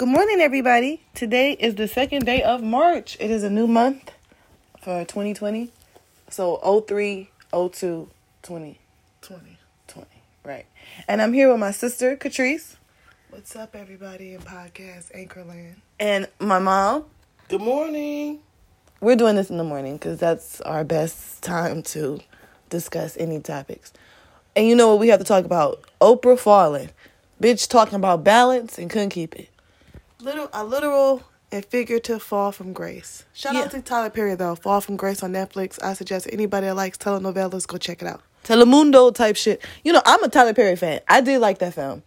Good morning, everybody. Today is the second day of March. It is a new month for 2020. So 03, 02, 20, 20. 20. Right. And I'm here with my sister, Catrice, What's up, everybody in podcast Anchorland? and my mom. Good morning. We're doing this in the morning because that's our best time to discuss any topics. And you know what we have to talk about? Oprah falling. Bitch talking about balance and couldn't keep it. Little a literal and figurative fall from grace. Shout Yeah. out to Tyler Perry though. Fall from grace on Netflix. I suggest anybody that likes telenovelas go check it out. Telemundo type shit. You know, I'm a Tyler Perry fan. I did like that film.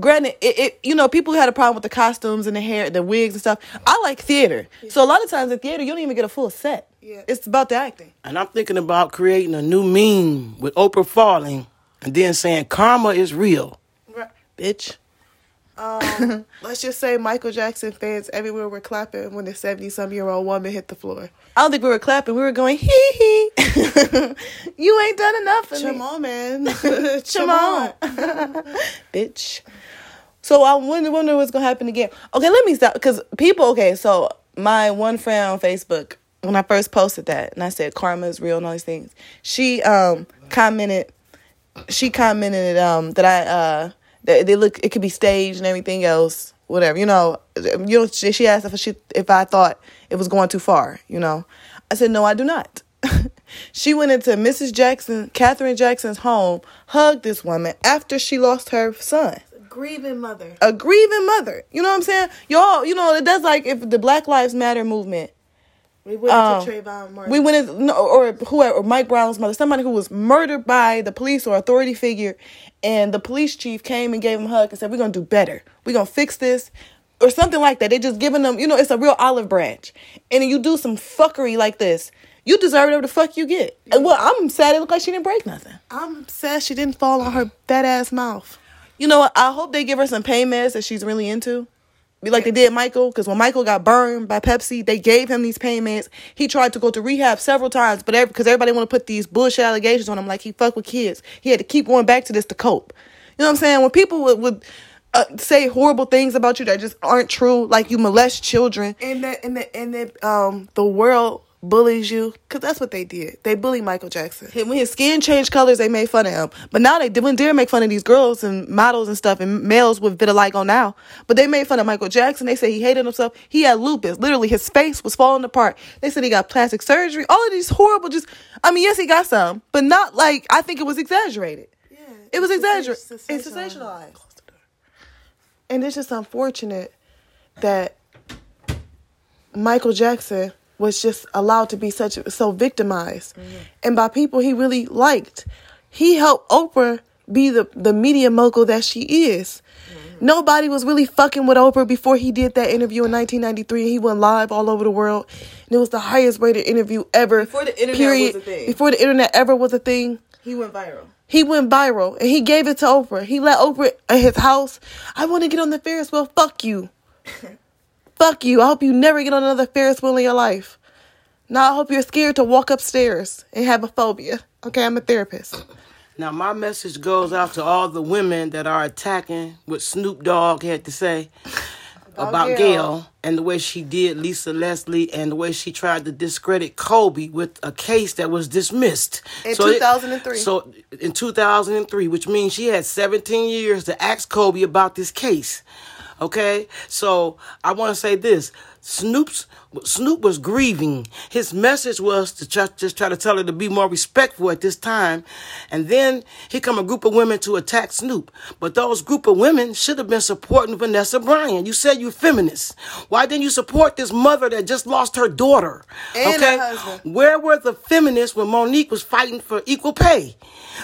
Granted, it, it you know, people had a problem with the costumes and the hair, the wigs and stuff. I like theater. So a lot of times in theater, you don't even get a full set. Yeah. It's about the acting. And I'm thinking about creating a new meme with Oprah falling and then saying karma is real. Bitch. Um, let's just say Michael Jackson fans everywhere were clapping when the 70 some year old woman hit the floor. I don't think we were clapping. We were going, hee hee. you ain't done enough for me. Come on, man. Come on. bitch. So I wonder, wonder what's gonna happen again. Okay, let me stop because people. Okay, so my one friend on Facebook when I first posted that and I said karma is real and all these things, she um commented. She commented um that I uh that they look it could be staged and everything else whatever you know you know she, she asked if she if I thought it was going too far you know I said no I do not. she went into Mrs. Jackson, Katherine Jackson's home, hugged this woman after she lost her son A Grieving mother. a grieving mother. You know what I'm saying? Y'all, you know, that's like if the Black Lives Matter movement. We went Um, to Trayvon Martin. We went in, no, or whoever, or Mike Brown's mother, somebody who was murdered by the police or authority figure, and the police chief came and gave him a hug and said, "We're gonna do better. We're gonna fix this." Or something like that. They just giving them, you know, it's a real olive branch. And you do some fuckery like this, you deserve whatever the fuck you get. And well, I'm sad it looked like she didn't break nothing. I'm sad she didn't fall on her fat ass mouth. You know what? I hope they give her some pain meds that she's really into. Like they did Michael, because when Michael got burned by Pepsi, they gave him these payments. He tried to go to rehab several times, but because everybody want to put these bullshit allegations on him, like he fuck with kids, he had to keep going back to this to cope. You know what I'm saying? When people would, would uh, say horrible things about you that just aren't true, like you molest children, And that and the and the um the world bullies you because that's what they did. They bully Michael Jackson. when his skin changed colors, they made fun of him. But now they when dare make fun of these girls and models and stuff and males with vitiligo now. But they made fun of Michael Jackson. They said he hated himself. He had lupus. Literally, his face was falling apart. They said he got plastic surgery. All of these horrible. Just I mean, yes, he got some, but not like I think it was exaggerated. Yeah, It was exaggerated. It's sensationalized. And it's just unfortunate that Michael Jackson was just allowed to be such so victimized, mm-hmm. and by people he really liked. He helped Oprah be the the media mogul that she is. Mm-hmm. Nobody was really fucking with Oprah before he did that interview in 1993. He went live all over the world, and it was the highest rated interview ever. Before the internet was a thing. Before the internet ever was a thing. He went viral. He went viral and he gave it to Oprah. He let Oprah at his house. I want to get on the Ferris wheel. Fuck you. Fuck you. I hope you never get on another Ferris wheel in your life. Now I hope you're scared to walk upstairs and have a phobia. Okay, I'm a therapist. Now, my message goes out to all the women that are attacking what Snoop Dogg had to say oh, about, Gayle. Gayle. and the way she did Lisa Leslie and the way she tried to discredit Kobe with a case that was dismissed. In it- 2003. so in 2003, which means she had 17 years to ask Kobe about this case. Okay, so I want to say this: Snoop's Snoop was grieving. His message was to try, just try to tell her to be more respectful at this time, and then here come a group of women to attack Snoop. But those group of women should have been supporting Vanessa Bryan. You said you feminists. Why didn't you support this mother that just lost her daughter? And husband. Where were the feminists when Mo'Nique was fighting for equal pay?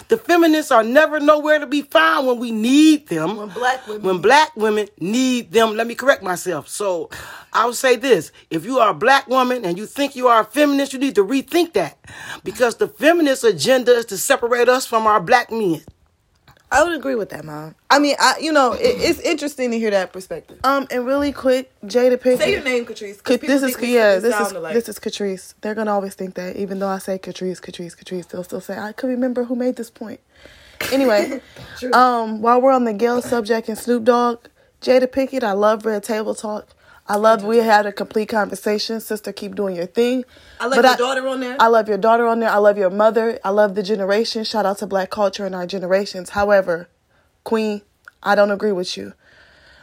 The feminists are never nowhere to be found when we need them. When black women- When black women need them. Let me correct myself. So I would say this. If you are a black woman and you think you are a feminist, you need to rethink that. Because the feminist agenda is to separate us from our black men. I would agree with that, mom. I mean, I you know, it, it's interesting to hear that perspective. Um, and really quick, Jada Pinkett. Say your name, Catrice. 'cause Ca- people This is think we- yeah. This is alike. this is Catrice. They're gonna always think that, even though I say Catrice, Catrice, Catrice, they'll still say I could remember who made this point. Anyway, um, while we're on the Gayle subject and Snoop Dogg, Jada Pinkett, I love Red Table Talk. I love we had a complete conversation. Sister, keep doing your thing. I love But your daughter on there. I love your daughter on there. I love your mother. I love the generation. Shout out to black culture and our generations. However, Queen, I don't agree with you.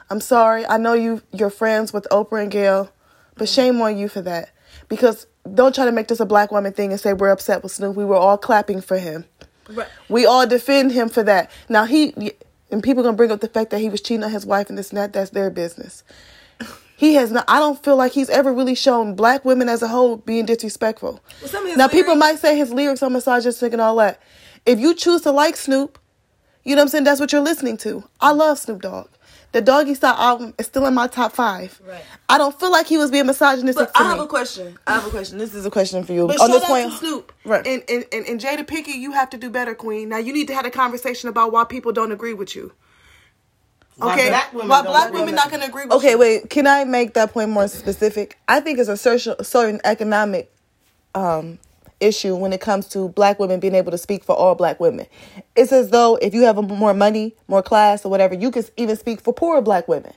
I'm sorry. I know you you're friends with Oprah and Gayle, but mm-hmm. shame on you for that. Because don't try to make this a black woman thing and say we're upset with Snoop. We were all clapping for him. Right. We all defend him for that. Now he and people gonna bring up the fact that he was cheating on his wife and this and that. That's their business. He has not. I don't feel like he's ever really shown black women as a whole being disrespectful. Well, some of his now people might say his lyrics are misogynistic and all that. If you choose to like Snoop, you know what I'm saying. That's what you're listening to. I love Snoop Dogg. The Doggy Style album is still in my top five. Right. I don't feel like he was being misogynistic But I me. have a question. I have a question. This is a question for you. But on this point, to Snoop. Right. And, and, and, and Jada Pinkett, you have to do better, Queen. Now, you need to have a conversation about why people don't agree with you. Why Okay? black women why don't black women not going to agree with Okay, you. wait. Can I make that point more specific? I think it's a certain certain economic um, issue when it comes to black women being able to speak for all black women. It's as though if you have more money, more class, or whatever, you can even speak for poor black women.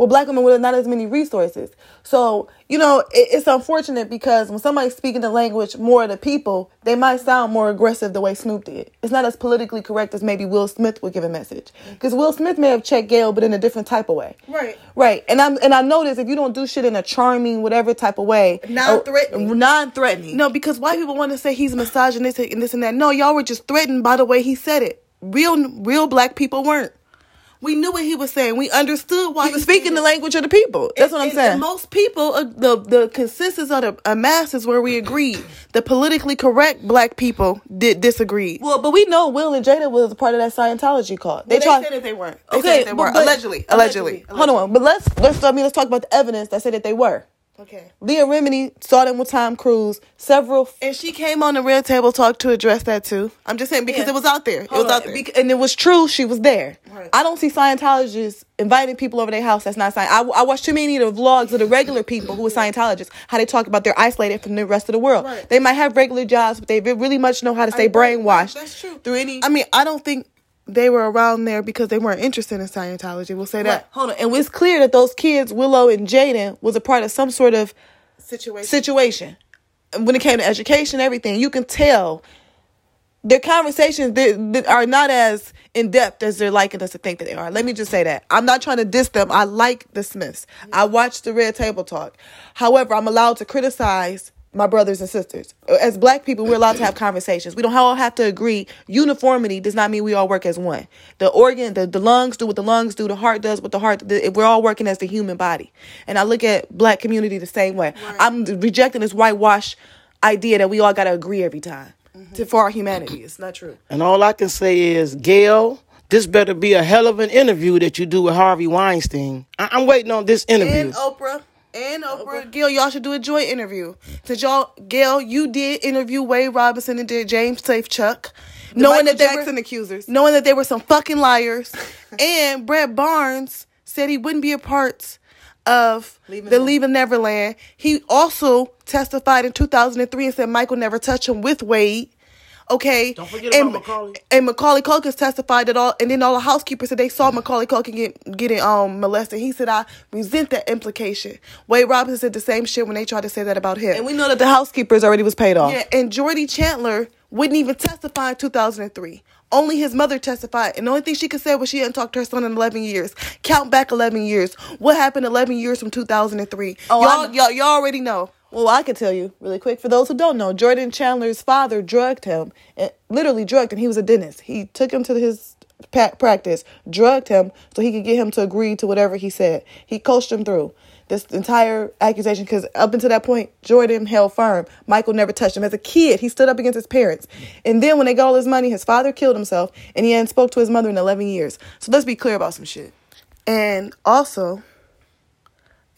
Well, black women with not as many resources. So, you know, it, it's unfortunate because when somebody's speaking the language more of the people, they might sound more aggressive the way Snoop did. It's not as politically correct as maybe Will Smith would give a message. Because Will Smith may have checked Gayle, but in a different type of way. Right. Right. And I'm and I notice if you don't do shit in a charming, whatever type of way, Non-threatening. non-threatening. No, because white people want to say he's misogynistic and this and that. No, y'all were just threatened by the way he said it. Real, real black people weren't. We knew what he was saying. We understood why he was speaking the language of the people. That's what I'm saying. most people, uh, the the consensus of the uh, masses where we agreed. The politically correct black people did disagree. well, but we know Will and Jada was part of that Scientology cult. They, tried- said that they weren't. They Okay, they but- weren't. but- allegedly, allegedly. Hold on, but let's let's I mean let's talk about the evidence that said that they were. Okay. Leah Remini saw them with Tom Cruise. Several. And she came on the Red Table Talk to address that too. I'm just saying because Yeah. it was out there. It was out there. Bec- and it was true. She was there. Right. I don't see Scientologists inviting people over their house that's not Scient. I, I watch too many of the vlogs of the regular people who are Scientologists, how they talk about they're isolated from the rest of the world. Right. They might have regular jobs, but they really much know how to stay right, brainwashed. That's true. Through any. I mean, I don't think they were around there because they weren't interested in Scientology. We'll say Right. that. Hold on. And it's clear that those kids, Willow and Jaden, was a part of some sort of situation. situation. When it came to education everything you can tell. Their conversations they, they are not as in depth as they're liking us to think that they are. Let me just say that. I'm not trying to diss them. I like the smiths. I watch the red table talk. However i'm allowed to criticize my brothers and sisters. As black people we're allowed to have conversations. We don't all have to agree. Uniformity does not mean we all work as one. The organ the, the lungs do what the lungs do the heart does what the heart the, we're all working as the human body. And i look at black community the same way. I'm rejecting this whitewash idea that we all got to agree every time mm-hmm. to, for our humanity. It's not true. And all I can say is, Gayle, this better be a hell of an interview that you do with Harvey Weinstein. I- I'm waiting on this interview. and Oprah and oh, Oprah, Gayle, y'all should do a joint interview. Since y'all, Gayle, you did interview Wade Robinson and did James Safechuck, knowing Michael that they Jackson were accusers. knowing that they were some fucking liars. and Brett Barnes said he wouldn't be a part of Leaving the Never- Leaving Neverland. He also testified in 2003 and said Michael never touched him with Wade. Okay. Don't forget and, about Macaulay. And Macaulay Culkin testified that all, and then all the housekeepers said they saw Macaulay Culkin get, getting um molested. He said, "I resent that implication." Wade Robinson said the same shit when they tried to say that about him. and we know that the housekeepers already was paid off yeah, and Jordy Chandler wouldn't even testify in 2003. Only his mother testified, and the only thing she could say was she hadn't talked to her son in 11 years. Count back 11 years. What happened 11 years from 2003? Oh, y'all, y'all, y'all already know. Well, I can tell you really quick. For those who don't know, Jordan Chandler's father drugged him, and literally drugged him. He was a dentist. He took him to his practice, drugged him so he could get him to agree to whatever he said. He coached him through this entire accusation because up until that point, Jordan held firm. Michael never touched him. As a kid, he stood up against his parents. And then when they got all his money, his father killed himself, and he hadn't spoke to his mother in 11 years. So let's be clear about some shit. And also,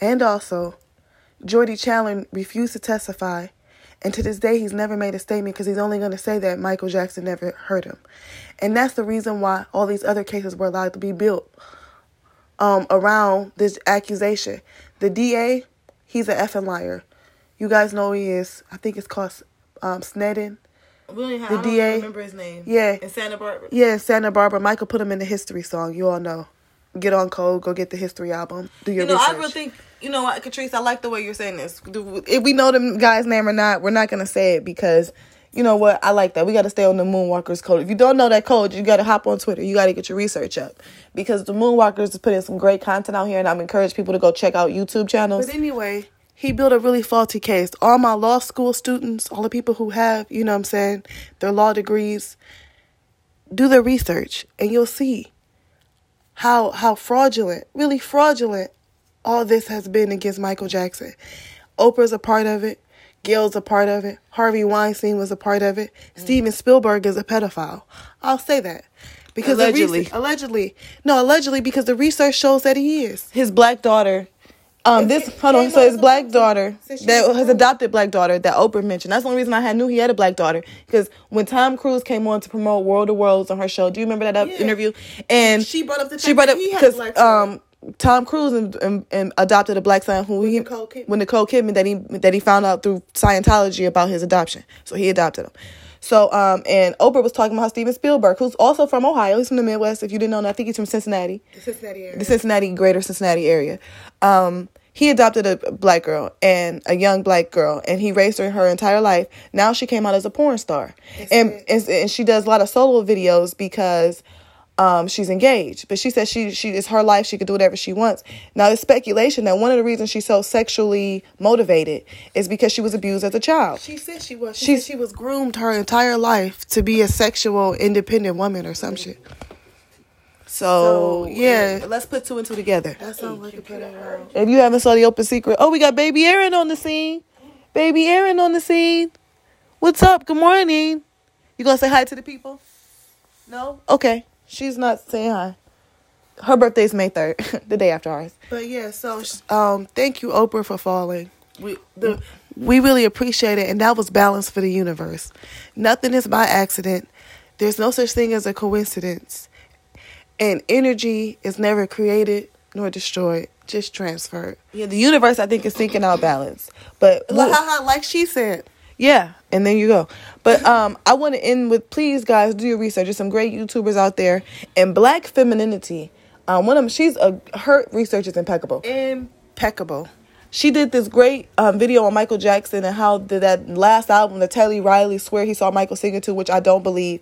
and also, Jordy Chandler refused to testify. And to this day, he's never made a statement because he's only going to say that Michael Jackson never hurt him. And that's the reason why all these other cases were allowed to be built um, around this accusation. The DA, he's an effing liar. You guys know he is. I think it's called um, Sneddon. The DA remember his name. Yeah. In Santa Barbara. Yeah, Santa Barbara. Michael put him in the history song. You all know. Get on code, go get the history album, do your You know, research. I really think you know what, Catrice. I like the way you're saying this. If we know the guy's name or not, we're not gonna say it because you know what? I like that. We got to stay on the Moonwalkers code. If you don't know that code, you got to hop on Twitter. You got to get your research up because the Moonwalkers is putting some great content out here, and I'm encourage people to go check out YouTube channels. But anyway, he built a really faulty case. All my law school students, all the people who have, you know what I'm saying, their law degrees, do their research and you'll see how how fraudulent, really fraudulent all this has been against Michael Jackson. Oprah's a part of it. Gail's a part of it. Harvey Weinstein was a part of it. Mm-hmm. Steven Spielberg is a pedophile. I'll say that. Because Allegedly. research- allegedly. No, allegedly because the research shows that he is. his black daughter. Um, this hold on. So his black daughter, that his adopted black daughter that Oprah mentioned. That's the only reason I had knew he had a black daughter because when Tom Cruise came on to promote World of Worlds on her show, do you remember that Yeah. interview? And She brought up the she brought up he had a because um Tom Cruise and, and, and adopted a black son who he Nicole Kidman. when Nicole Kidman that he that he found out through Scientology about his adoption. So he adopted him. So um and Oprah was talking about Steven Spielberg, who's also from Ohio. He's from the Midwest. If you didn't know, that, I think he's from Cincinnati The Cincinnati area. the Cincinnati, greater Cincinnati area. Um, he adopted a black girl and a young black girl, and he raised her her entire life. Now she came out as a porn star, and, and and she does a lot of solo videos because um, she's engaged. But she says she she is her life; she can do whatever she wants. Now, there's speculation that one of the reasons she's so sexually motivated is because she was abused as a child. She said she was. She She's- said she was groomed her entire life to be a sexual independent woman or some shit. So, So, yeah. let's put two and two together. That sounds like a pedo. If you haven't saw the open secret, oh, we got baby Aaron on the scene. Baby Aaron on the scene. What's up? Good morning. You gonna say hi to the people? No. Okay. She's not saying hi. Her birthday's May third, the day after ours. But yeah, so um, thank you, Oprah, for falling. We the we really appreciate it, and that was balance for the universe. Nothing is by accident. There's no such thing as a coincidence, and energy is never created nor destroyed, just transferred. Yeah, the universe I think is thinking out balance, but like she said. Yeah, and there you go. But um, I want to end with please, guys, do your research. There's some great YouTubers out there, and Black femininity. Um, one of them, she's a her research is impeccable. Impeccable. She did this great um, video on Michael Jackson and how did that last album, the Teddy Riley swear he saw Michael singing to, which I don't believe.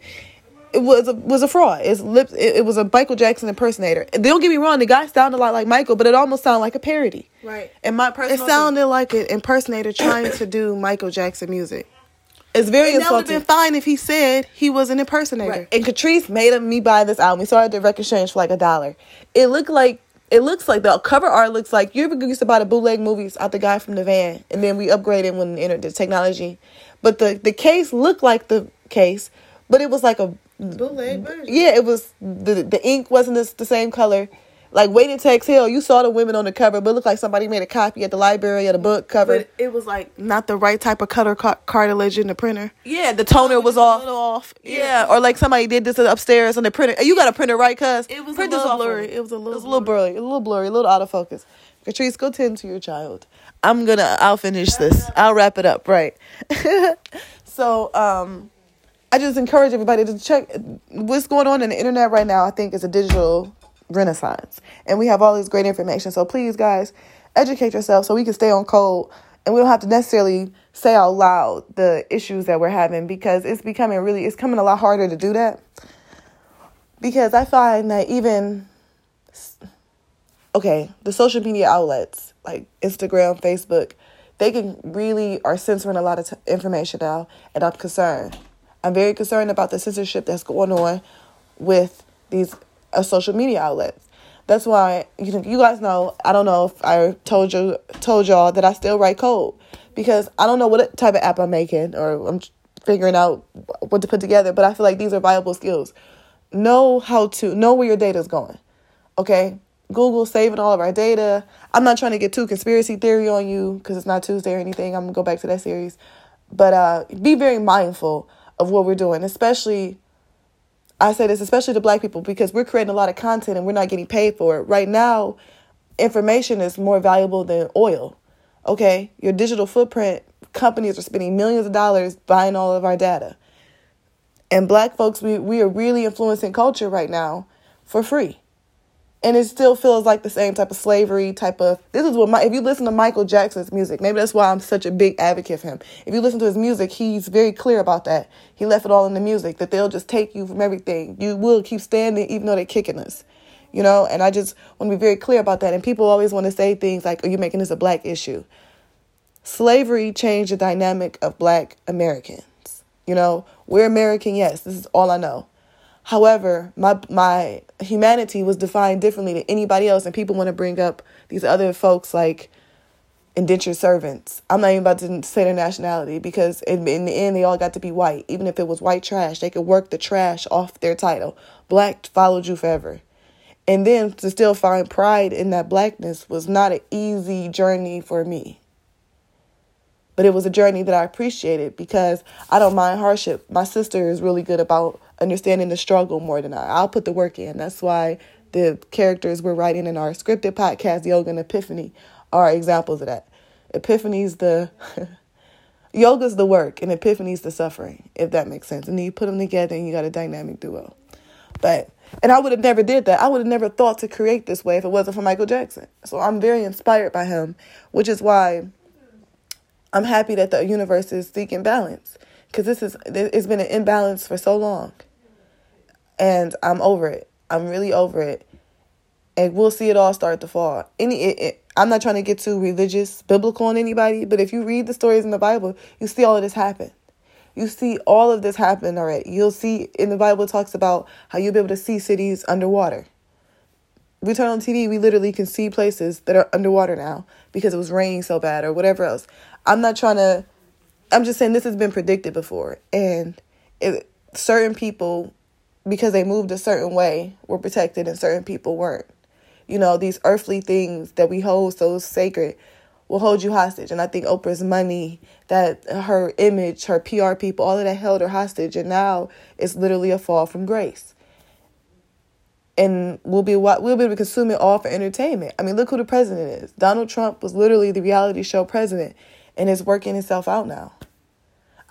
It was a, was a fraud. It's lips. It, it was a Michael Jackson impersonator. And Don't get me wrong, the guy sounded a lot like Michael, but it almost sounded like a parody. Right. And my It personal, sounded like an impersonator trying to do Michael Jackson music. It's very And that would have been fine if he said he was an impersonator. Right. And Catrice made me buy this album. We saw it at the record exchange for like a dollar. It looked like it looks like the cover art looks like you ever used to buy the bootleg movies out the guy from the van, and then we upgraded when the the technology. But the the case looked like the case, but it was like a Bootleg version. yeah, it was the the ink wasn't the, the same color. Like Waiting to Exhale, you saw the women on the cover, but it looked like somebody made a copy at the library of the book cover. But it was like not the right type of color car- cartilage in the printer. yeah, the toner was a off. little off. Yeah, or like somebody did this upstairs on the printer. You got a printer, right? Cuz It was a little blurry. It was a little It was a little blurry, a little blurry, a little out of focus. Catrice, go tend to your child. I'm gonna. I'll finish this. I'll wrap it up. Right. so, um, I just encourage everybody to check what's going on in the internet right now. I think is a digital renaissance, and we have all this great information. So please, guys, educate yourself so we can stay on code, and we don't have to necessarily say out loud the issues that we're having because it's becoming really it's coming a lot harder to do that. Because I find that even okay, the social media outlets like Instagram, Facebook, they can really are censoring a lot of t- information now, and I'm concerned. I'm very concerned about the censorship that's going on with these uh, social media outlets. That's why you you guys know. I don't know if I told you told y'all that I still write code because I don't know what type of app I'm making or I'm figuring out what to put together. But I feel like these are viable skills. Know how to know where your data is going. Okay, Google saving all of our data. I'm not trying to get too conspiracy theory on you because it's not Tuesday or anything. I'm gonna go back to that series, but uh, be very mindful of what we're doing, especially. I say this especially to black people because we're creating a lot of content and we're not getting paid for it. Right now, information is more valuable than oil. Okay? Your digital footprint, companies are spending millions of dollars buying all of our data. And black folks, we, we are really influencing culture right now for free. And it still feels like the same type of slavery type of this is what my if you listen to michael jackson's music maybe that's why i'm such a big advocate for him. If you listen to his music he's very clear about that. He left it all in the music that they'll just take you from everything. You will keep standing even though they're kicking us you know? And i just want to be very clear about that. And people always want to say things like oh you're making this a black issue. Slavery changed the dynamic of black americans you know? We're american yes this is all i know However, my my humanity was defined differently than anybody else, and people want to bring up these other folks like indentured servants. I'm not even about to say their nationality because in, in the end, they all got to be white. Even if it was white trash, they could work the trash off their title. Black followed you forever. And then to still find pride in that blackness was not an easy journey for me. But it was a journey that I appreciated because I don't mind hardship. My sister is really good about understanding the struggle more than I. I'll put the work in. That's why the characters we're writing in our scripted podcast, Yoga and Epiphany, are examples of that. Epiphany's the yoga's the work and epiphany's the suffering, if that makes sense. And then you put them together and you got a dynamic duo. But and I would have never did that. I would have never thought to create this way if it wasn't for Michael Jackson. So I'm very inspired by him, which is why I'm happy that the universe is seeking balance because this is it's been an imbalance for so long and I'm over it. I'm really over it. And we'll see it all start to fall. Any, it, it, I'm not trying to get too religious, biblical on anybody, but if you read the stories in the Bible, you see all of this happen. You see all of this happen already. You'll see in the Bible talks about how you'll be able to see cities underwater. We turn on TV, we literally can see places that are underwater now because it was raining so bad or whatever else. I'm not trying to. I'm just saying this has been predicted before, and it, certain people because they moved a certain way were protected and certain people weren't. You know, these earthly things that we hold so sacred will hold you hostage. And I think Oprah's money, that her image, her PR people, all of that held her hostage. And now it's literally a fall from grace. And we'll be we'll be able to consume it all for entertainment. I mean, look who the president is. Donald Trump was literally the reality show president, and is working himself out now.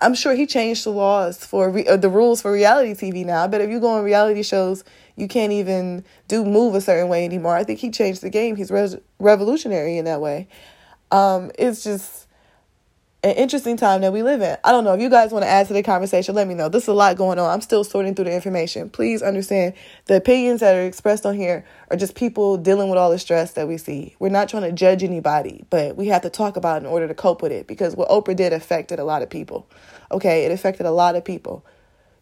I'm sure he changed the laws for re- uh, the rules for reality TV now. But if you go on reality shows, you can't even do move a certain way anymore. I think he changed the game. He's res- revolutionary in that way. Um, it's just an interesting time that we live in. I don't know if you guys want to add to the conversation. Let me know. There's a lot going on. I'm still sorting through the information. Please understand the opinions that are expressed on here are just people dealing with all the stress that we see. We're not trying to judge anybody, but we have to talk about it in order to cope with it because what Oprah did affected a lot of people. Okay, it affected a lot of people.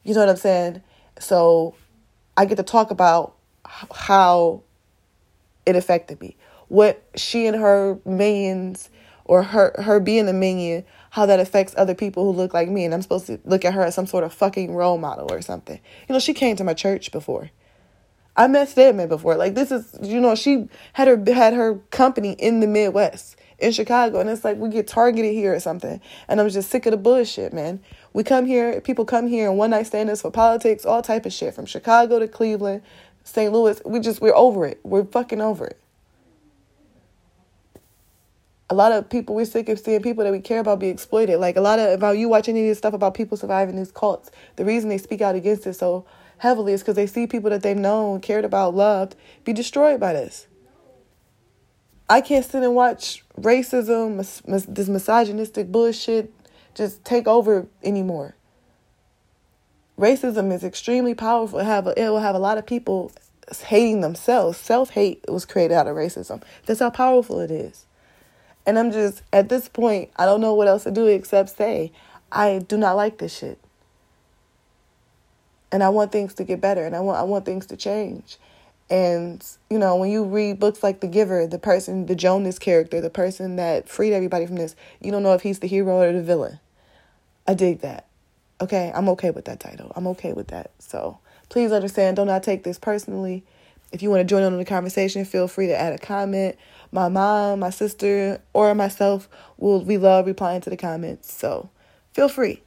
You know what I'm saying? So I get to talk about how it affected me. What she and her minions or her her being a minion, how that affects other people who look like me, and I'm supposed to look at her as some sort of fucking role model or something. You know, she came to my church before. I met Stedman before. Like this is, you know, she had her had her company in the Midwest in Chicago, and it's like we get targeted here or something. And I'm just sick of the bullshit, man. We come here, people come here and one night standers for politics, all type of shit, from Chicago to Cleveland, St. Louis. We just we're over it. We're fucking over it a lot of people we're sick of seeing people that we care about be exploited. Like a lot of about you watching any of this stuff about people surviving these cults, the reason they speak out against it so heavily is because they see people that they've known, cared about, loved be destroyed by this. I can't sit and watch racism, mis- mis- this misogynistic bullshit just take over anymore. Racism is extremely powerful. It have a, it will have a lot of people hating themselves. Self hate was created out of racism. That's how powerful it is. And I'm just, at this point, I don't know what else to do except say, I do not like this shit. And I want things to get better and I want I want things to change. And, you know, when you read books like The Giver, the person, the Jonas character, the person that freed everybody from this, you don't know if he's the hero or the villain. I dig that. Okay, I'm okay with that title. I'm okay with that. So please understand, do not take this personally. If you want to join in on the conversation, feel free to add a comment my mom, my sister, or myself will we love replying to the comments. So feel free.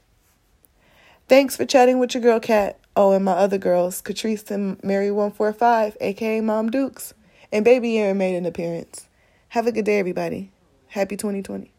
Thanks for chatting with your girl Cat. Oh, and my other girls, Catrice and Mary145, aka Mom Dukes, and Baby Aaron made an appearance. Have a good day, everybody. Happy 2020.